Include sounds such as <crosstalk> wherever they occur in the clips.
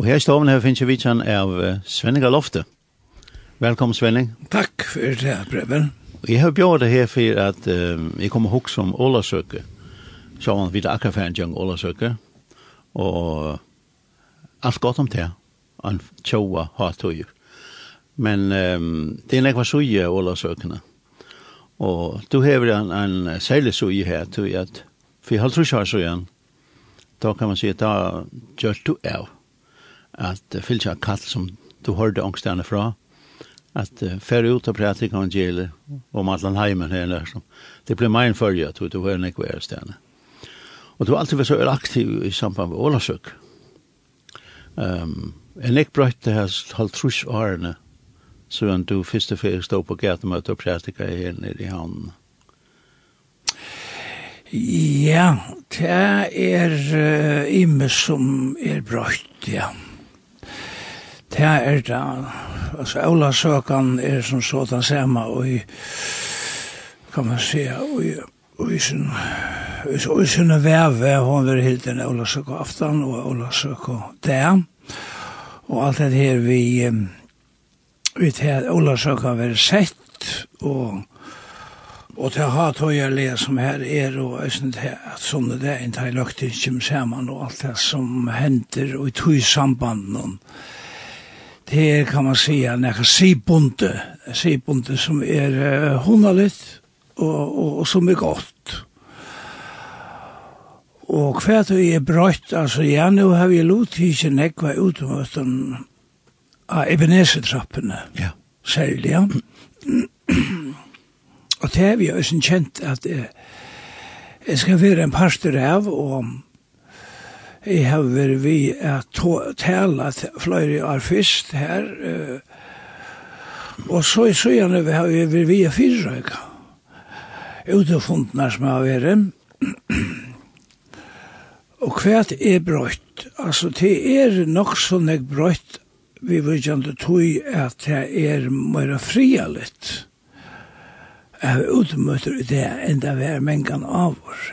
Og her i stoven her finnes vi kjenn av Svenning av Lofte. Velkommen Svenning. Takk for det, Preben. Jeg har bjørn det her for at um, jeg kommer hos om Ålasøke. Så man vidt akkurat for en jung Ålasøke. Og alt godt om det. Han tjoa har tog. Men um, det er nekva suje Ålasøkene. Og du hever en, en særlig suje her, jeg at for jeg har trus her suje. Da kan man si at da gjør du av at uh, fylgja kall som du hørte ångstene fra, at uh, færre ut og præte evangeliet om atlan heimen her, liksom. det ble mein følge, at du var nekve er stedene. Og du har alltid vært så aktiv i samband med Ålasøk. Um, en ek brøyt det her halv trus årene, så enn du første fyrir stod på gatemøte og præte her nede i havnen. Ja, det er uh, imme som er brøyt, ja. Ja. Det er det, altså Ola Søkan er som så den samme, og i, kan man se, og i, og i sin, og i sin veve, hun vil hilde en Ola Søkan aftan, og Ola Søkan der, og alt det her vi, vi til Ola Søkan vil sett, og Og til ha tøyerlige som her er, og æsne til at sånn det er en tøyløkting kommer sammen, og alt det som hender, og i tøysambanden, og det er, kan man si, en ekka sibonde, sibonde som er, uh, honaligt og, og, og, som er godt. Og hva du er brøtt, altså ja, nå har vi lot ikke nekva utomøtten av Ebenezer-trappene, ja. særlig, ja. og det er vi jo kjent at jeg, jeg skal være en pastor av, og Jeg har vært vi at tale flere år først her, og så i søgjene har vi vært vi at fyrrøyga, utefundna som har vært, <clears throat> og hva er brøtt? altså det er nok sånn jeg brøtt vi vil ikke tog at det er mer fria litt, jeg har utmøter det enn det er mengan av oss,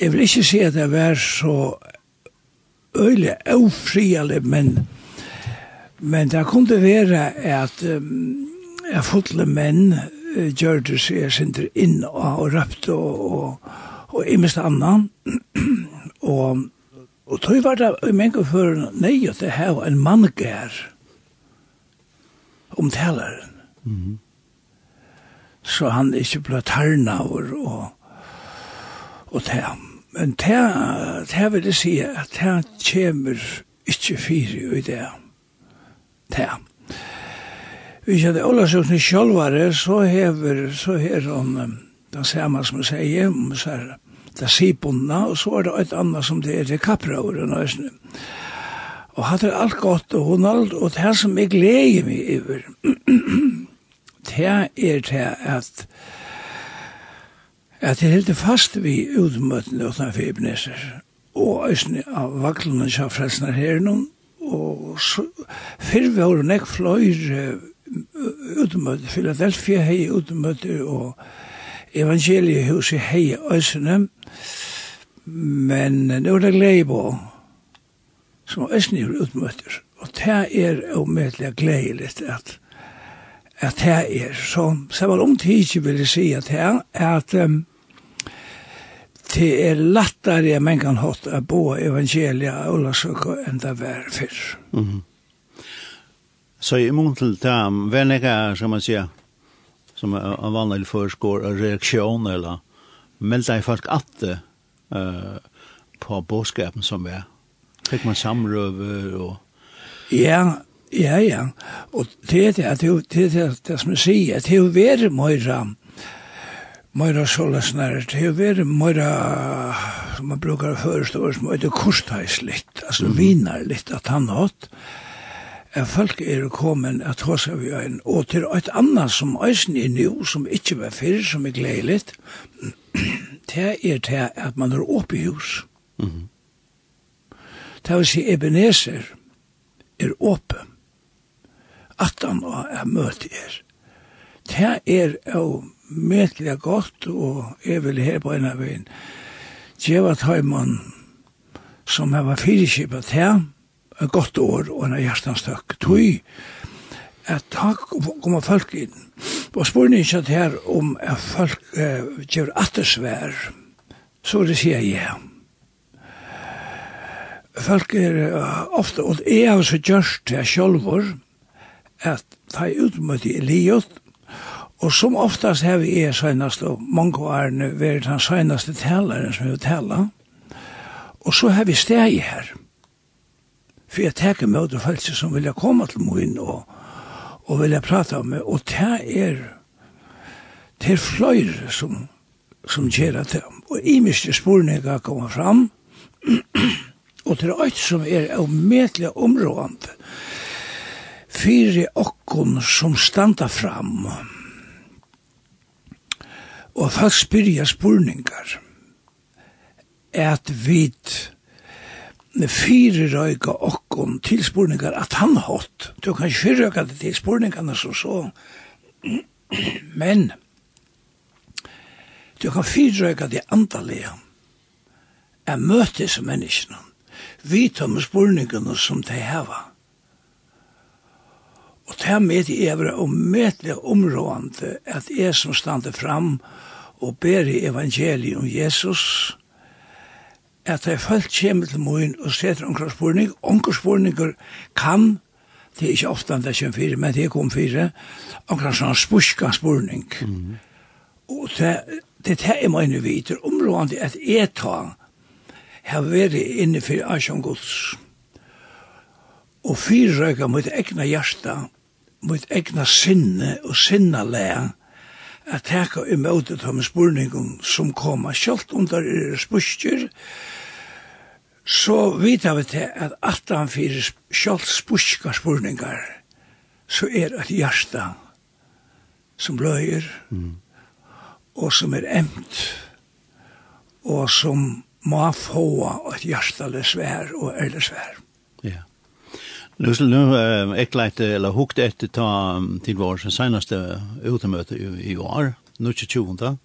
jeg vil ikke si at det var så øyelig avfrielig, men, men det kunne være at um, jeg fotle menn uh, gjør det seg sinter inn og, og rapte og, og, og i mest annan. <clears throat> og, og tog var det i mange før nei at det her var en manngær om taleren. Mm -hmm. Så han ikke ble tarnavur og og det. Men det, det vil jeg si at det kommer ikke fire i det. Det. Hvis jeg det alle søkne sjølvare, så hever, så her om den samme som jeg sier, om så er det sibundna, og så er det et annet som det er til kappraåren, og nøysene. Og hatt er alt godt, og hun alt, og det som jeg gleder meg over, det <clears throat> er det at at jeg heldig fast vi utmøtene utenfor Fibneser, og æsne av vaklene som frelsene her noen, og fyrir vi har nekk fløyr utmøte, Philadelphia hei utmøte, og evangeliehuset hei æsne, men nå er det glede på, som æsne er utmøter, og det er omedelig gleilig at at det er. Så, så var om tid ikke vil si at det er at um, det er lättare at man kan hatt å bo evangelia og lasøke enn det var før. Mm -hmm. Så i mån til det, hva er som man sier, som er en vanlig förskår, en reaktion eller melder folk att det uh, på bådskapen som er? Fikk man samrøver og... Ja, ja, ja. Og det er det, det er det, det som jeg sier, det er jo være mye ramt Møyra såles nær, det er jo veri møyra, som man brukar førstå, som er det kursteis litt, altså mm. vinar litt at han hatt, at folk er kommet at hos av jøyen, og til et annet som øysen er nu, som ikke var fyrir, som er gledeligt, det er til at man er oppe i hus. Mm. Det vil si Ebenezer er oppe, at han er møte er. Det er jo medelig godt, og jeg vil her på en av veien. Djeva Tøyman, som her var fyrkipet her, et godt år og en hjertens hjertanstøkk. Tøy, at takk kommer folk inn. Og spørne ikke at her om at folk uh, gjør attersvær, så det sier jeg ja. Folk er uh, ofte, og jeg har så gjørst det selv, at ta utmøtt i livet, Og som oftast har vi er søgnast, og mange år årene vært den søgnaste taleren som vi taler. Og så har vi steg her. For jeg teker med andre folk som vil komme til min og, og vil prata med. Og det er, det er fløyre som, som gjør at det. Og i miste sporene jeg kommer fram. <clears throat> og det er alt som er avmetelig områdende. Fyre okkon som standa fram. Fyre Og folk spyrja spurningar at vit fire røyga okkom til spurningar at han hatt. Du kan ikke røyga det til spurningarna som så, men du kan fire røyga det andalega er møtis menneskene. Vi tar med spurningarna som de heva Og det er med i evre og medelig områdende at jeg som stande fram og ber i evangeliet om Jesus, at jeg følt kommer til moen og setter omkring spørning. Omkring spørninger kan, det er ikke ofte det kommer fire, men det kom fire, omkring sånn spørska spørning. Mm. Og det, det er det jeg vidt, områdende at jeg tar, har vært inne for Asjon Guds. Mm og fyrrøyga mot egna hjarta, mot egna sinne og sinna lea, at teka imot ut av spurningum som koma kjalt under er spustjer, så vita vi til at atan fyrir kjalt spustjka spurningar, så er at hjarta som bløyer, mm. og som er emt, og som må få at hjarta lesvær og ærlig svær. Ja. Yeah. Nu är äh, jag eller hukt efter ta till vår senaste utemöte i, i år, nu 20.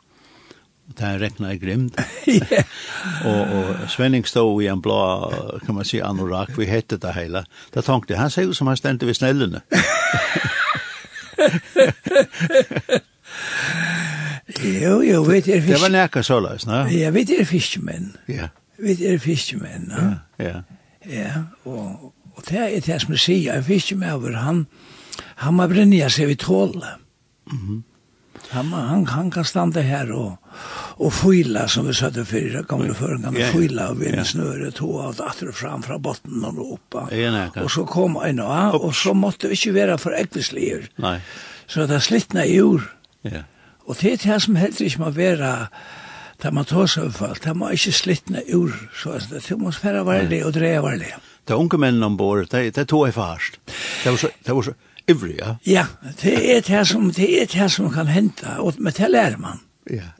Det här räknar jag grymt. <laughs> <laughs> och, och Svenning stod i en blå, kan man säga, anorak. Vi hette det hela. Där tänkte han ser ut som han stände vid snällene. <laughs> jo, jo, vet er fisk... Det var näka så lös, ne? Ja, vet er fiskmän. Ja. Vet er fiskmän, ne? Ja, ja. Ja, och Og det er det som jeg sier, en fiskemøver, han, han må brenne seg ved tålet. Mm -hmm. Han, han, han kan stande her og, og fyla, som vi sa det før, gamle før, han kan fyla og vinne yeah. snøret, og alt atter fram fra botten og oppa. Yeah, og så kom en av, og så måtte vi ikke være for ekvislier. Nei. Så det er slittna i ur. Yeah. Og det er det som helst ikke må være, det man tar seg overfalt, det må ikke slittna ur, så det må være varlig og dreie varlig. Ja de unge mennene ombord, det, det tog jeg fast. Det var så, det var så ivrig, ja? Ja, det er det som, det er det som kan hente, og med det lærer man. Ja.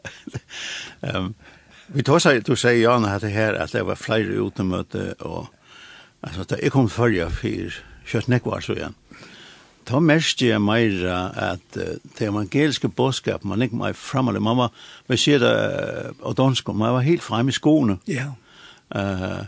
um, vi tar seg, du sier, Jan, at det her, at det var flere utemøte, og altså, da jeg kom førre for kjøtt nekvar, så igjen. Ta mest jeg mer at uh, det evangeliske bådskap, man ikke mer fremme man var, vi sier det, og dansk, man var helt fremme i skoene. Ja. Uh,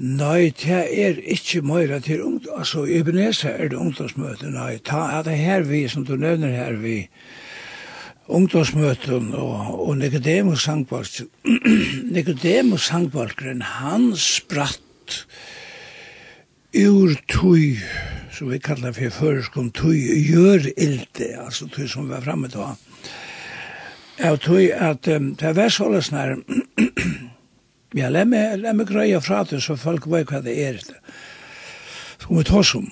Nei, det er ikke mer til ungdom. Altså, i Ebenezer er det ungdomsmøte. Nei, ta, er det her vi, som du nevner her, vi ungdomsmøten og, og Nicodemus Sangbalkren. <clears throat> Nicodemus Sangbalkren, han spratt ur tøy, som vi kallar for føreskom tøy, gjør ilde, altså tøy som var framme da. Jeg tøy at um, det var således nær, <clears throat> Ja, la meg, la meg grøya fra det, så folk vet hva det er. Som vi tar som.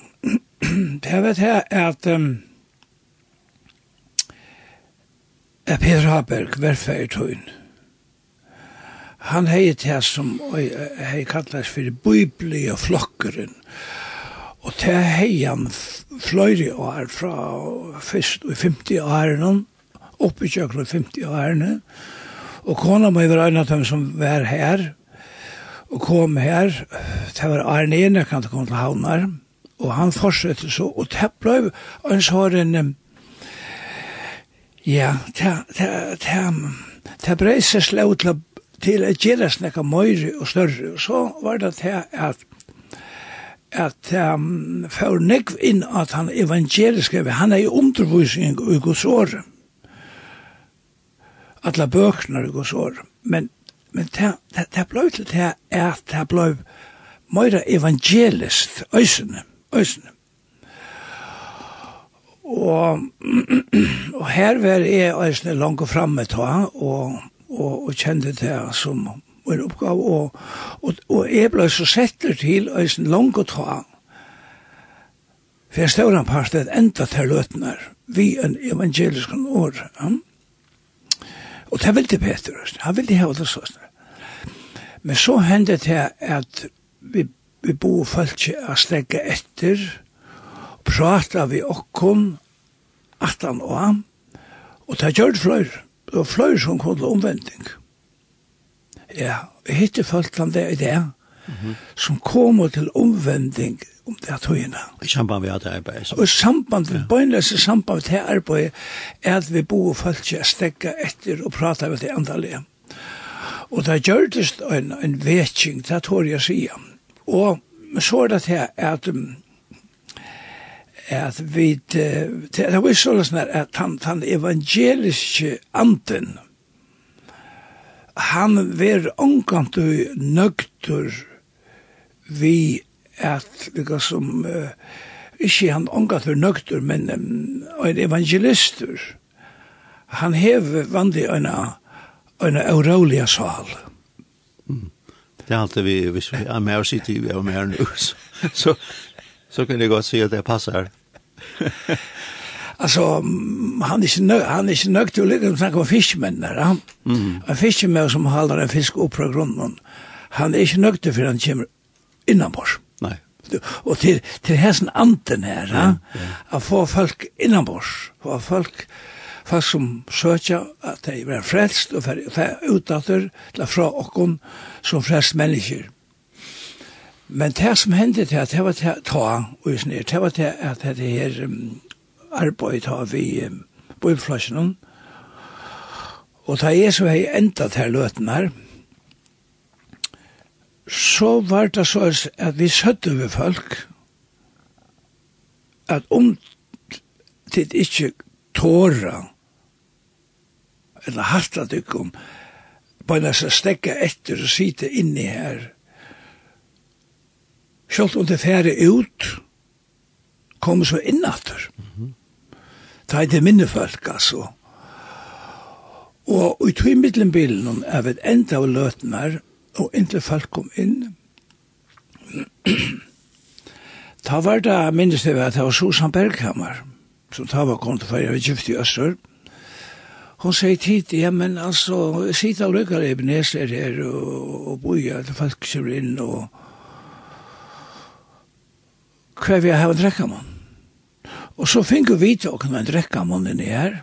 Det vet er, at um, Peter Haberg, verfer i tøyen, han hei det som hei kallast for bibli og flokkeren. Og det hei han fløyri år fra først i 50 årene, oppe i kjøkken i 50 årene, og Og kona må være en av dem som var her, og kom her, det var Arne Ene kan det komme til Havnar, og han fortsette så, og det ble en sånn, ja, det, det, det, det brei seg slå til, til å gjøre snakka møyre og større, og så var det det at at um, for nekv inn at han evangeliske, han er i undervisning i Guds året alla bøkene og så. Men, men det, det, det ble til det at det ble mer evangelist, øysene, øysene. Og, og her var jeg øysene langt og fremme ta, og, og, og kjente det som en oppgave, og, og, og jeg ble så settler til øysene langt og ta, for jeg stod en part et enda til løtene, vi en evangelisk år, ja. Og det ville Peter, han ville ha det sånn. Men så hendte det at vi, vi bo folk å slegge etter, prate vi okkon, at han og han, og det gjør det fløyre. Det var fløyre som kom til omvending. Ja, vi hitte folk han det i det, -hmm. som kommer til omvending om det er tøyene. I samband med det arbeidet. Og i samband, ja. bøgnløse samband med det arbeidet, er at vi bor folk er stegget etter og prater med det andalige. Og det gjør det en, en vetking, det tror jeg sier. Og så er det til at at vi det var så sånn at han, han evangeliske anden han ver omkant og nøgtur vi at, lika som, uh, ikke han ångat for nøgter, men um, en evangelister, han hev vandig en, en euroliga sal. Mm. Det er alltid vi, hvis vi er med og sitter i, vi er med nu, <laughs> så, så, så kan jeg godt si at det passer. alltså han är inte han är inte nöjd att ligga och snacka om fiskmän där. Ja? Mm. En fiskmän som håller en fisk upp på grunden. Han är inte nöjd för han kommer innanbors. Nei. Og til, til hessen anden her, ja, ja. at få folk innanbors, få folk, folk som søkja at de er frelst, og det er utdatter til fra okkon som frelst mennesker. Men det som hendte til at det var til ta, og det var til at det her um, arbeidet har vi um, bøyflasjonen, og da jeg så hei enda til løten her, så var det så at vi søtte ved folk at om det ikke tåra eller harta dykk om på en seg stekka etter og sitte inni her selv om det færre ut kom så innatter mm -hmm. ta det minne folk altså. Og i tog i middelbilen er vi enda av løtene her og inntil folk kom inn. ta var det, minnes jeg at det var Susan Berghammer, som ta var kommet til ferie vi Kjøft i Øster. Hun sier tid, ja, men altså, sida og lykker Ebenes beneser her, og, og boi, at folk kommer inn, og hva vi har ha en drekkamann? Og så fikk vi til å kunne drekke munnen i her.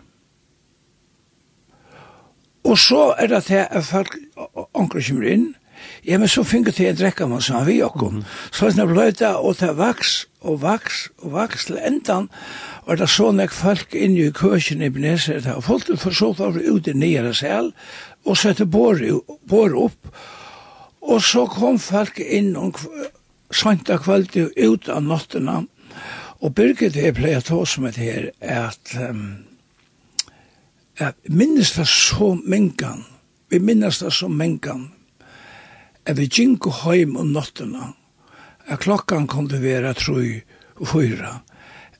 Og så er det til at folk anker kommer inn, ja, men så finner til å drekke man som vi og kom. Så er det bløyta, og det vaks, og vaks, og vaks til endan, og det så folk inni i køsjen i Beneser, og folk for så var ut i nyere sel, og sette bor, bor opp, og så kom folk inn om santa kvaldi ut av nottena, og Birgit er pleier tå som et her, at um, at minnes det så mengan, vi minnes det så mengan, Jeg vil gjenke hjem om nattene. Klokkan kom til å være trøy og fyra.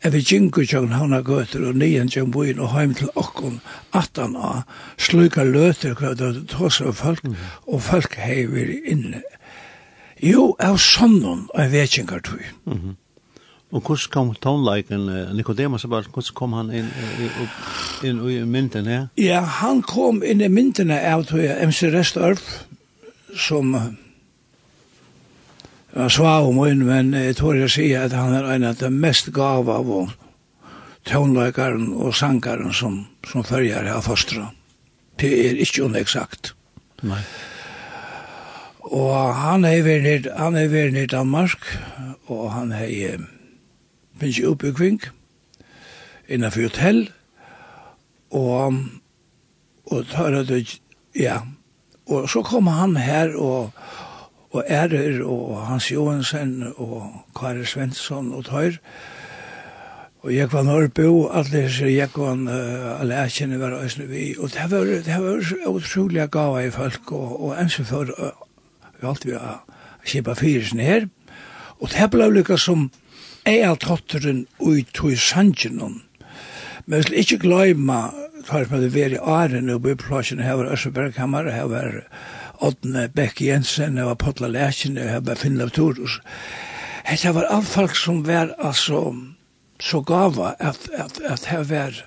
Jeg vil gjenke kjøkken hana gøter og nyen kjøkken boin og hjem til okken atan av sluka løter hva det tås av folk og folk hever inne. Jo, av sånnen av vetjengar tøy. Mm -hmm. Og hvordan kom tonleiken, Nicodemus, hvordan kom han inn, inn, inn i mynden her? Ja, han kom inn i mynden av MC Restorff, som var svav om henne, men jeg tror jeg sier at han er en av de mest gav av tånleikaren og sangaren som, som følger av fostra. Det er ikke unexakt. Nei. Og han er vært han er vært i Danmark, og han er finnes jo oppe i kvink, innenfor hotell, og, og tar det, ja, Og så kom han her og, og Erør og Hans Johansen og Kari Svensson og Tøyr. Og jeg var Norrbo, alle disse jeg var uh, lærkjene var øsne vi. Og det var, det var utrolig gava i folk, og, og enn som før uh, vi alltid var kjipa fyrisen her. Og det ble lykka som eialtotteren ui tog sangenon. Men vi skal ikke gløyma tar som hadde vært i Arene og byplassene, her var Øsse Berghammer, her var Odne Bekke Jensen, her var Potla Lækjen, her var Finnlav Torus. Hette var alt folk som var altså så gava at, at, at her var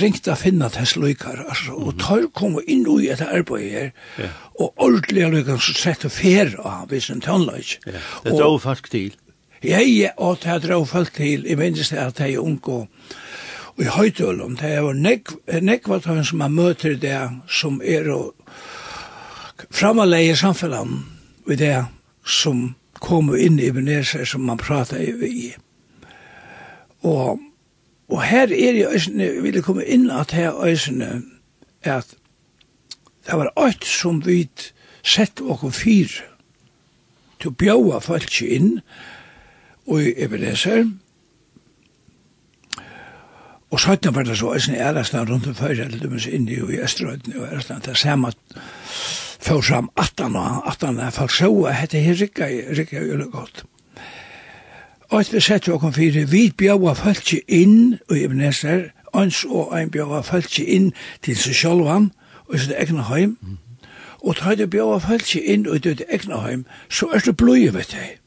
ringt å finne til sløykar, altså, og tar kom inn i et arbeid her, yeah. og ordentlig løykar som og fer av hvis en tannløys. Ja, Det drar folk til. Ja, ja, og det drar folk til. Jeg minnes det at jeg unngå, og i høytølum. Det er jo nekva som man møter det som er og framaleg i samfunnet og det som kommer inn i Ebenezer som man prater i. Og, og her er i øysene, vil jeg komme inn at her øysene at det var alt som vi sett og fyr til å bjøve folk inn og i Ebenezer og Og søttene var det så eisen i Æresland rundt om fyrir, eller dømes inn i Østerøyden og Æresland, det samme fyrir fram 18 og 18 og folk så at dette her rikka, rikka jo veldig godt. Og etter vi sett jo okkur fyrir, vi bjaua fölkje inn og Ebenezer, ans og ein bjaua fölkje inn til seg sjálvan og i sitt egna heim, og tar du bjaua fölkje inn og i ditt egna heim, så er du bløy vet deg.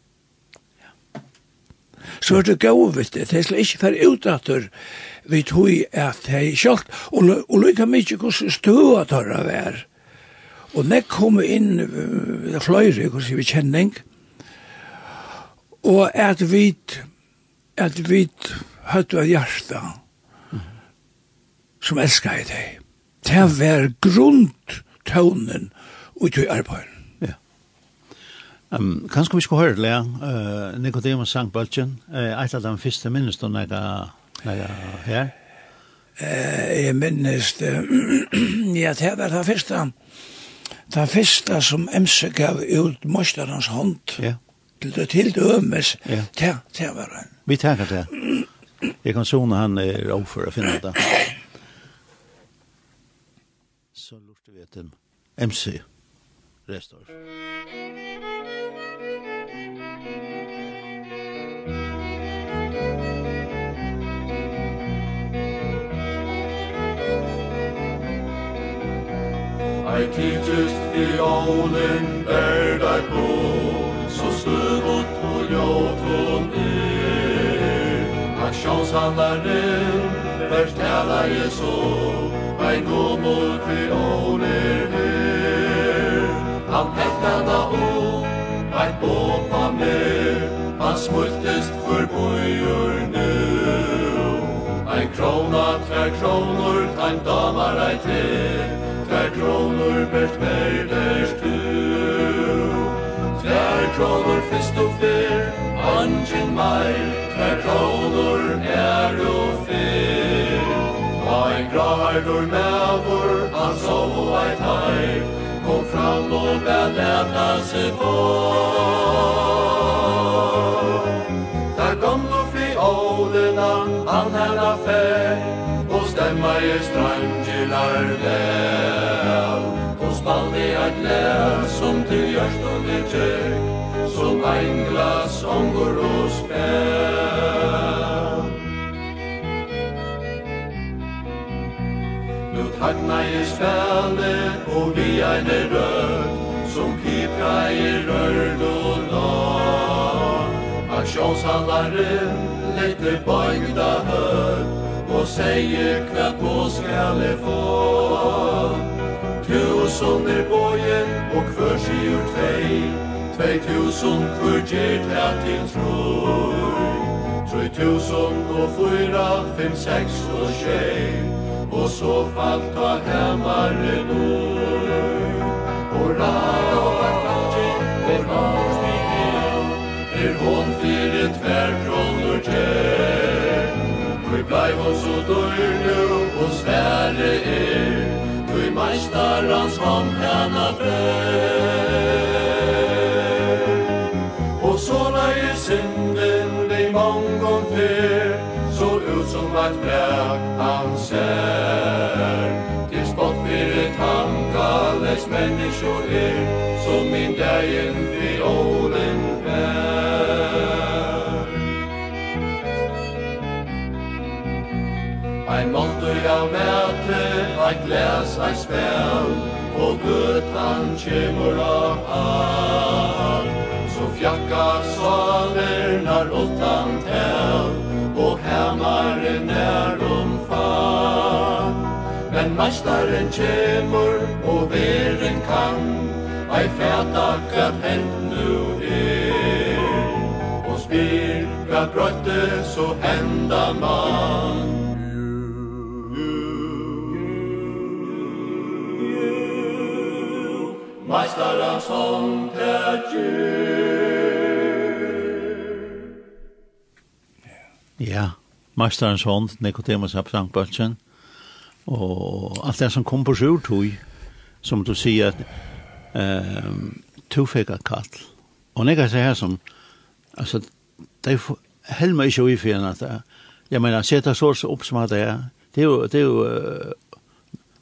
Så er du gau vet deg, det er ikke fyrir utdatter, vi tui at hei kjalt, og, og lytta mykje hos stua tarra vær. Og nek kom inn uh, fløyre, hos vi kjenning, og at vi at vi høttu av hjarta mm. som elskar i deg. Det var grunnt ut i arbeid. Ja. Um, kanskje vi skulle høre, Lea, uh, Nicodemus sang bølgen, uh, et av de første minnestående er ja, her? Eh, jeg minnes det, ja, det var det første, det første som MC gav ut mosterens hånd, ja. til det til dømes, ja. det, det var han. Vi tenker det. Jeg kan sona han er overfor å finne det. Så lurte vi etter en MC Restor. Ej tidsest i ovnen er der på Så stød og tog jeg tog ned Ak sjans han er ned Vers tala je så Ej gommor vi ovner her Han heftana opp Ej båpa mer Han smultest for bojur nu Ein krona, tvær kronor, ein damar, ein til. Tvær kronor bert mer bert du Tvær kronor fyrst og fyr Angin meir Tvær kronor er og fyr Og ein gravardur mevor Han sov og ei hai Kom fram og bæd leta se på Der kom du fri ålena Han herna fær Og stemma i streg hjørstone tjekk som ein glas ongur og spær. Nu tagna i spæle, og vi ein er rød, som kipra i rørd og lag. Aksjonshandlaren lette bøygda hød, og seie hva på skal få tusen er bojen og hver sier tvei. Tvei tusen hver gjer ta til troi Troi tusen og fyra, fem, seks og tjei Og så falt av hemmaren oi Hurra, hurra, hurra, hurra Er hon fyre tver kronor tjei Troi blei hon så dyr nu og svære er mästarans hand denna fär Och såna är synden dig mångon fär Så ut som att bräk han sär Till spott för ett handkalles människor är Som min dagen vi år Eit glæs eit spæl og gøtan kjemur av all. Så fjakka saler nar åttan tel, og hemmaren er omfall. Men meistaren kjemur, og veren kan, ei fæta kvart hent nu er. Og spyr kvart brøtte, så henda mann, Mästaren som det. Ja, Mästaren som Nikodemus av Sankbølsen, og alt det som kom på sjurtog, som du sier at um, to fikk et kall. Og jeg kan si her som, altså, de helmer ikke i fjerne at jeg mener, sette så opp som at det er, det er jo, det er jo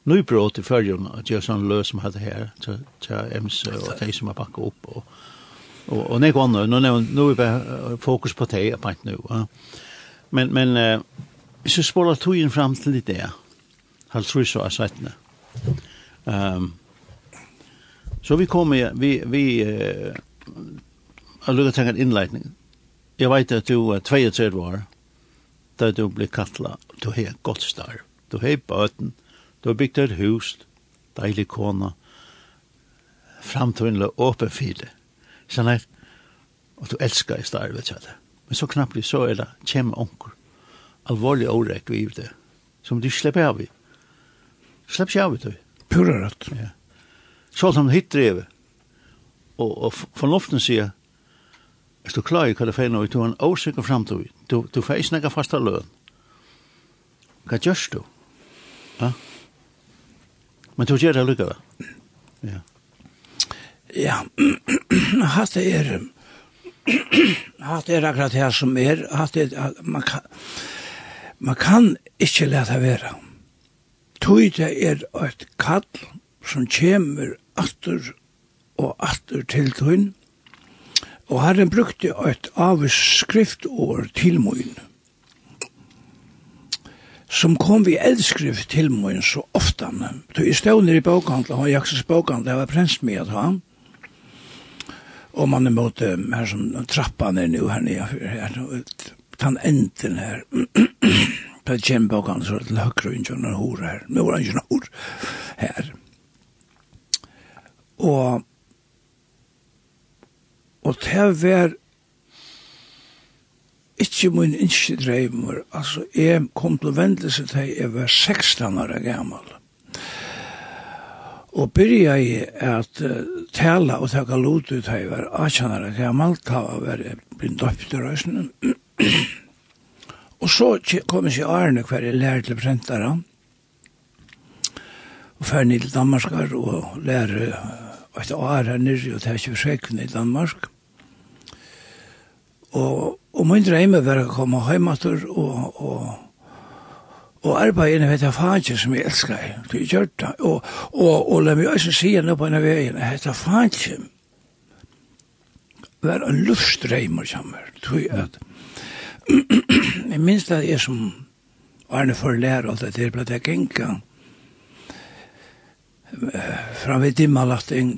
nybrot i färgen att göra sån lös som hade här till till MC och de som har packat upp och och och några andra nu nu nu är fokus på det på nu Ja. men men uh, eh, så spolar tojen fram till det där halt tror så er sätta Um, så vi kommer vi vi uh, har lukket tenkt innleitning. Jeg vet at du er 32 år, da du blir kattlet, du har godt starv, du har bøten, Du har bygd et hus, deilig kona, framtøynlig åpen file. Sånn her, og du elsker i starvet, du Men så knappt så er det kjem onker. Alvorlig årek vi det, som du slipper av i. Slipp ikke av i det. Pura rett. Ja. Så som hitt drevet. Og, og fornuften sier, Er du klar i hva det feil du har en åsikker framtid. Du, du får ikke snakke fast av løn. Hva gjørs du? Ja? Men du gjør det lykke, da? Ja. <clears throat> Ja, hatt er, <clears throat> hatt er akkurat her som er, hatt er, man kan, man kan ikke lete vera. Tøy det er et kall som kommer atter og atter til tøyn, og herren brukte et avskriftår til møyn som kom vi eldskrift til min så ofta. Så i stod i bokhandlet, og Jaksens bokhandlet, det var prins med at han. Og man er mot her som trappan er nu her nere, her, den enden her, på Kjem bokhandlet, så til høyre og ikke noen hår her. Nå var han ikke noen hår her. Og, og det var ikke min innskje dreimer. Altså, jeg kom til å vende seg til jeg var 16 år gammel. Og byrja jeg at uh, tala og taka lot ut jeg var 18 år gammel, ta var jeg blind opp til røysene. og så kom jeg til Arne hver jeg lærte til prentere, og fer ned til Danmarkar og lære et år her nyrre og ta 26 i Danmark. Og, og min drømme var å komme hjemmater og, og, og arbeide inne ved det faget som jeg elsker. Det er gjort det. Og, og, og la meg også si nå på en av veien, at det faget var en luftdrømme som sammen. Tror jeg at jeg minns det er som Arne for lærer alt det der ble det genka fram vi dimmalatting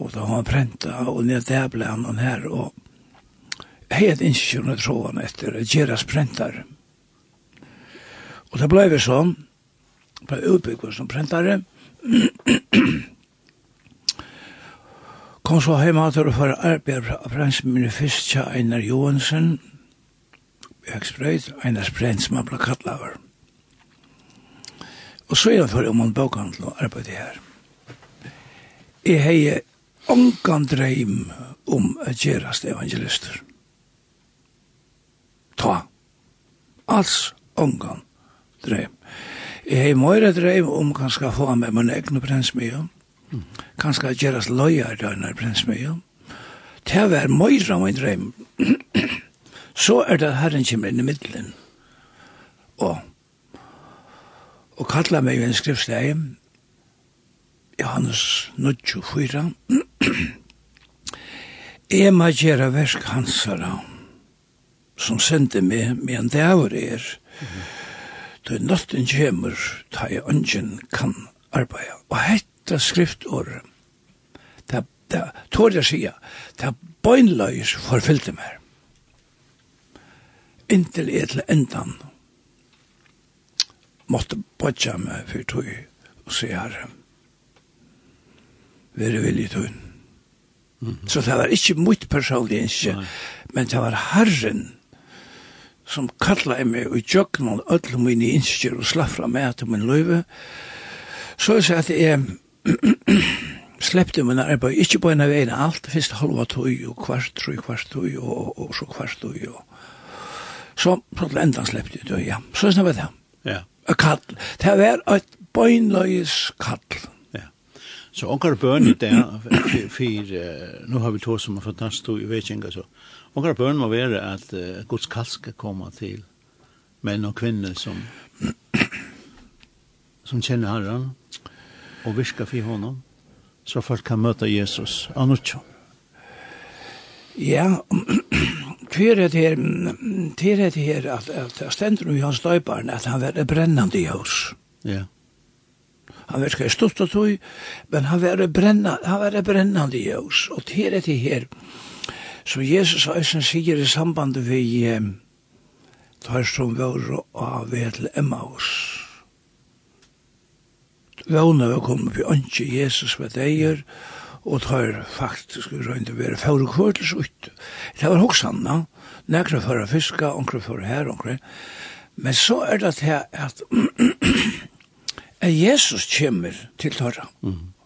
og da har han prenta og ned der ble han her og hei et innsjøn og tråan etter Geras prentar. Og det blei vi sånn, blei utbyggd som prentare, <clears throat> kom så heima til å fara arbeid av prensminne fyrst tja Einar Johansen, Bjergsbreit, Einar Sprent som han blei kallaver. Og så er han for om han bokhandel og arbeid her. Jeg hei ongan dreim om å gerast evangelister ta. Alls ongan dreim. Jeg har mer dreim om kanskje få med min egne prensmye. Mm. Kanskje gjeras løyer denne prensmye. Det <clears throat> er mer av min dreim. Så er det herren kommer inn i middelen. Og, og kallar meg i en skriftsteg Johannes 24. Jeg <clears throat> må gjøre versk hans herre som sender meg med en dæver er, da natten kommer, ta jeg ønsken kan arbeide. Og hette skriftåret, det, det tår jeg sier, det er bøgnløys forfyllte meg. Inntil jeg til endan måtte bodja meg for tog og se herre. Være villig tog. Mm -hmm. Så det var ikke mot personlig innskje, men det var herren som kallar meg og tjøkna öll mine innskjer og slaffra meg til min løyve, så er det at jeg <clears throat> sleppte min arbeid, ikke på en av en alt, først halva tøy og kvart, tøy, kvart tøy og, og, så kvart tøy. Og. Så prøvde enda sleppte jeg tøy, ja. Så er det var det. Ja. Og kall. Det var et bøgnløyes kall. Ja. Så onkar bøn i det, for, for, for, nu har vi to som har fantastisk, jeg vet ikke engang så. Och våra bön må være at uh, Guds kall ska til menn og kvinner som som kjenner Herren og viskar for honom så folk kan møte Jesus. Annars Ja, kvar det här er det her at, at att ständer ju hans döparen att han var i ljus. Ja. Han var ikke stort og tog, men han var brennande, han var brennande ljus. Og til det her, Så Jesus eisen sier i samband vi eh, tar som vår av vi til Emmaus. Våna vi kom oppi ønske Jesus ved deier, og tar faktisk røynd å være fære kvørtels ut. Det var hoksanna, nekra for å fiska, onkra for her, onkra. Men så er det til at <clears throat> at Jesus kommer til tørra. Mm.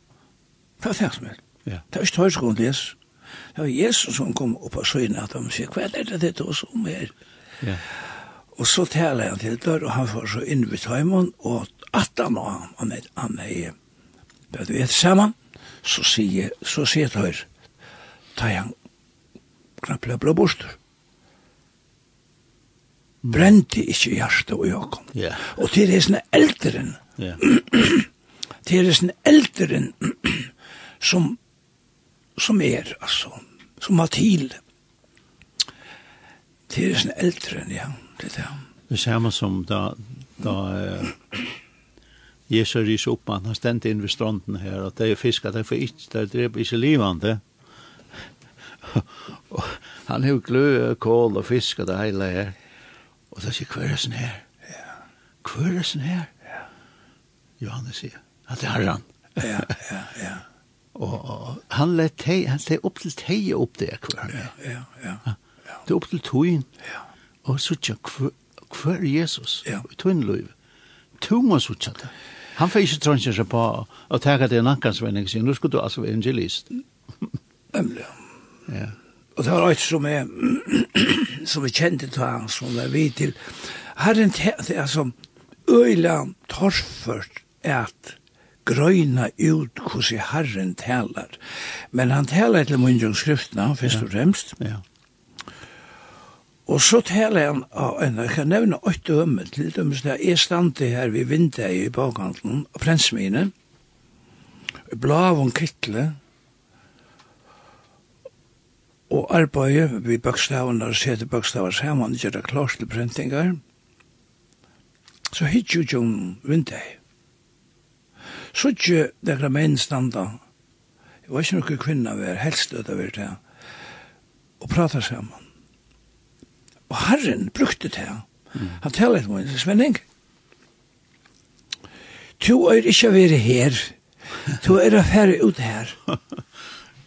Det er det som er? Ja. Det er ikke tørra tørskolen les. Det var Jesus som kom opp og søgnet, at han sier, hva er det det til oss om her? Ja. Og så taler han til dør, og han får så inn ved tøymon, og at han og han, han er, han er, det du vet, sammen, så sier, så sier tøyr, ta han, knapple blå bostur. Brente ikke hjertet og jakom. Ja. Og til det er sånne elderen, yeah. <clears throat> til det er sånne elderen, som <clears throat> som er, altså, som har til. Det er sånn eldre enn, ja, det er det. Det samme som da, da eh, Jesus riser opp, han har stendt inn ved stranden her, at det er fisk, at det er for ikke, det er drept ikke livende. <laughs> han har glø, kål og fisk og det hele her. Og det sier, hva er sånn her? Ja. Hva er sånn her? Ja. Johannes sier, at det er han. ja, ja, ja. Og og han lett hei, han lett opp til hei opp det hver. Ja, ja, ja. ja. Det opp til tøyen. Ja. Og så tja, hver er Jesus? Ja. I tøyen løyve. Tuma så tja det. Han fikk ikke trønnsja seg på å tega det en ankansvenning sin. Nå skulle du altså være evangelist. Nemlig. Ja. Og det var alt som jeg, som jeg kjente til han, som jeg vet til. Herren, det er som øyla torført at grøyna ut hos i Herren talar. Men han talar til munnjungsskriftene, først og fremst. Ja. Og så talar han, og jeg kan nevne åtte ømme, til dømes der er stande her ved vinduet i bakhandelen, og prensmine, blavon kittle, og arbeid vi bøkstavene, og sette bøkstaver sammen, gjør det klart til prentingar, så hittir jo ikke vinduet så ikke det menn standa. Jeg var ikke noen kvinna vi er helst øde vi det og prata saman. Og Herren brukte det. Han taler et måned, Svenning. Du er ikke væri her. Du er affæri ut her. <laughs>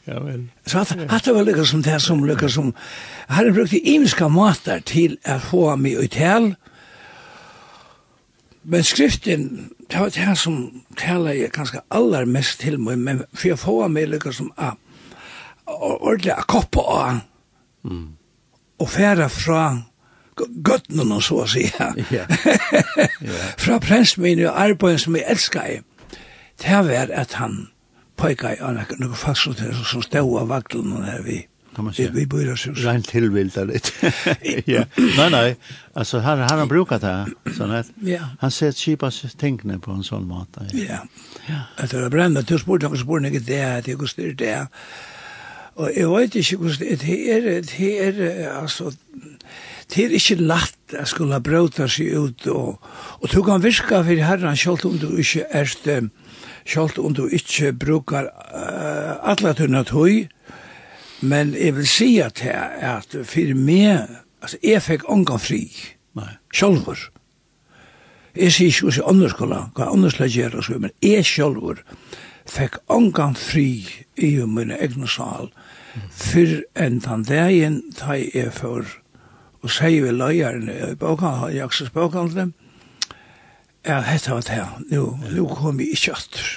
Ja vel. Så at det var lykka som det som lykka som Herren brukte imiska matar til å få mig ut her. Men skriften det var det som taler jeg ganske allermest til meg, men for jeg får meg lykke som a, ordentlig å koppe av mm. og fære fra gøttene og så å si. ja. yeah. fra prensmin og arbeid som jeg elsker i, det var at han pøyka i anna, noen fast som stod av vaktelen og der vi kan man säga. Vi börjar så. Rent tillvilda det. <laughs> ja. Nej nej. Alltså här har han brukat det sån här. Ja. Han ser cheapa tänkne på en sån mat. Ja. Ja. Att det brända till sport och sport något det är det går styrt det. Och jag vet inte hur det är det är alltså det er ikke lagt at skulle brøta seg ut og, og du kan virka for herren selv om du ikke er selv om du ikke brukar uh, alle tunna tøy Men jeg vil si at her, at for meg, altså, jeg fikk ångan fri, Nei. sjolver. Jeg sier ikke hos jeg andre skola, hva andre skal gjøre, men jeg sjolver fikk ångan fri i min egen sal, for enn den dagen da jeg for, og sier vi løyeren i bokhandelen, i Aksels bokhandelen, ja, dette var det her, nå, nå kom vi ikke atter.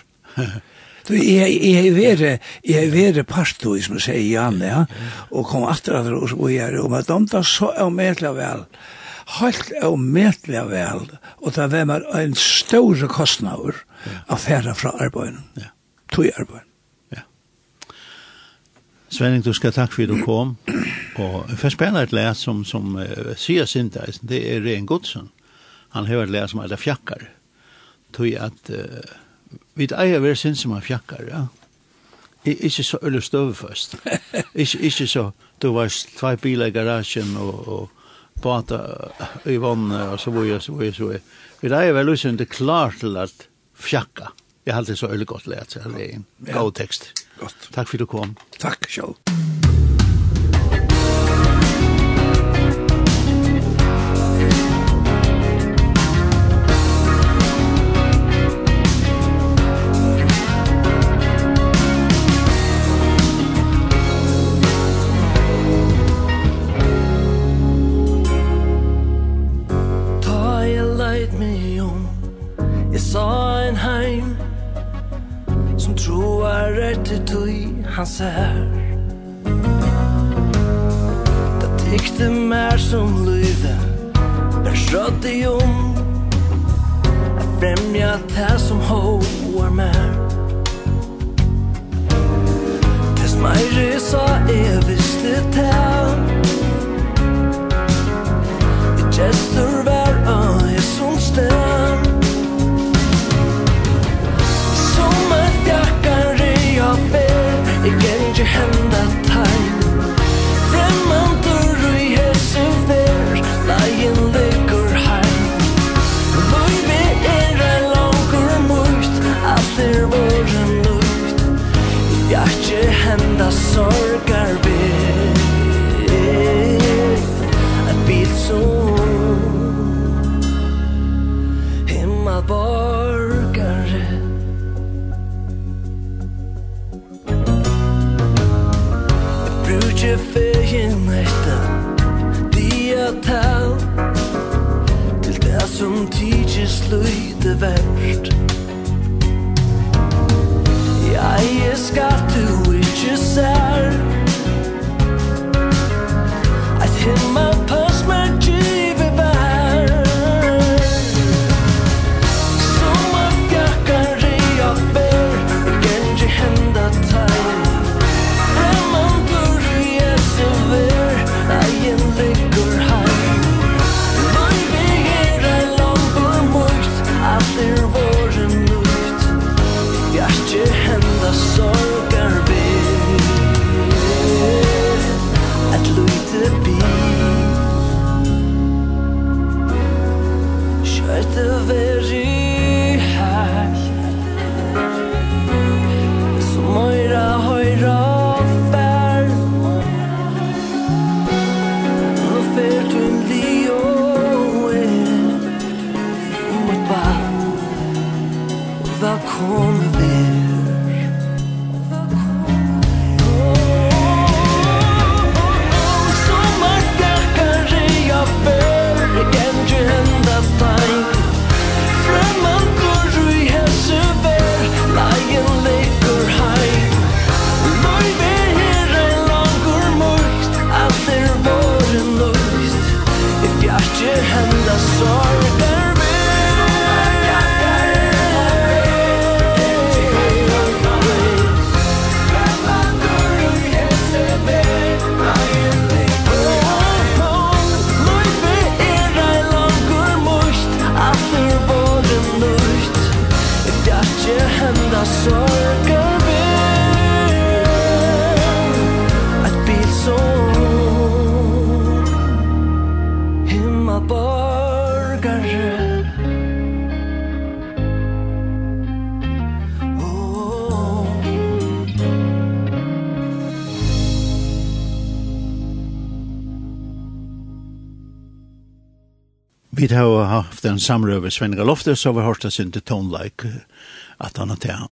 Du, jeg, jeg er jeg er pastor som jeg sier, Janne, ja, og kom atter atter og så gjør det, og med dem da så er medelig vel, helt er medelig vel, og det var med en større kostnader av fære fra arbeidet, ja. tog arbeidet. Ja. Svenning, du skal takk for at du kom, og først spennende et lær som, som uh, sier sin det er Ren Godsen. Han har et lær som er fjakkar, tog at uh, vi eier vera sin som er fjakkar, ja. I, ikke så ølle støve først. <laughs> ikke, ikke så, du var tvei biler i garasjen og, og bata i vannet og så var jeg, så var jeg, så var jeg. Vi eier vera lusen det klar til at fjakka. Jeg har alltid så ølle godt lært så det er en god tekst. Godt. Takk for du kom. Takk, sjálf. sær Da tykte mer som lyve Men skjøtt i om. Jeg fremja det som hoar mer Tess meire sa jeg visste det Jeg gestur var av jeg som stem flyter väg har haft en samrøve Sven Galofte, så vi har hørt oss inn til Tone Like, at han har til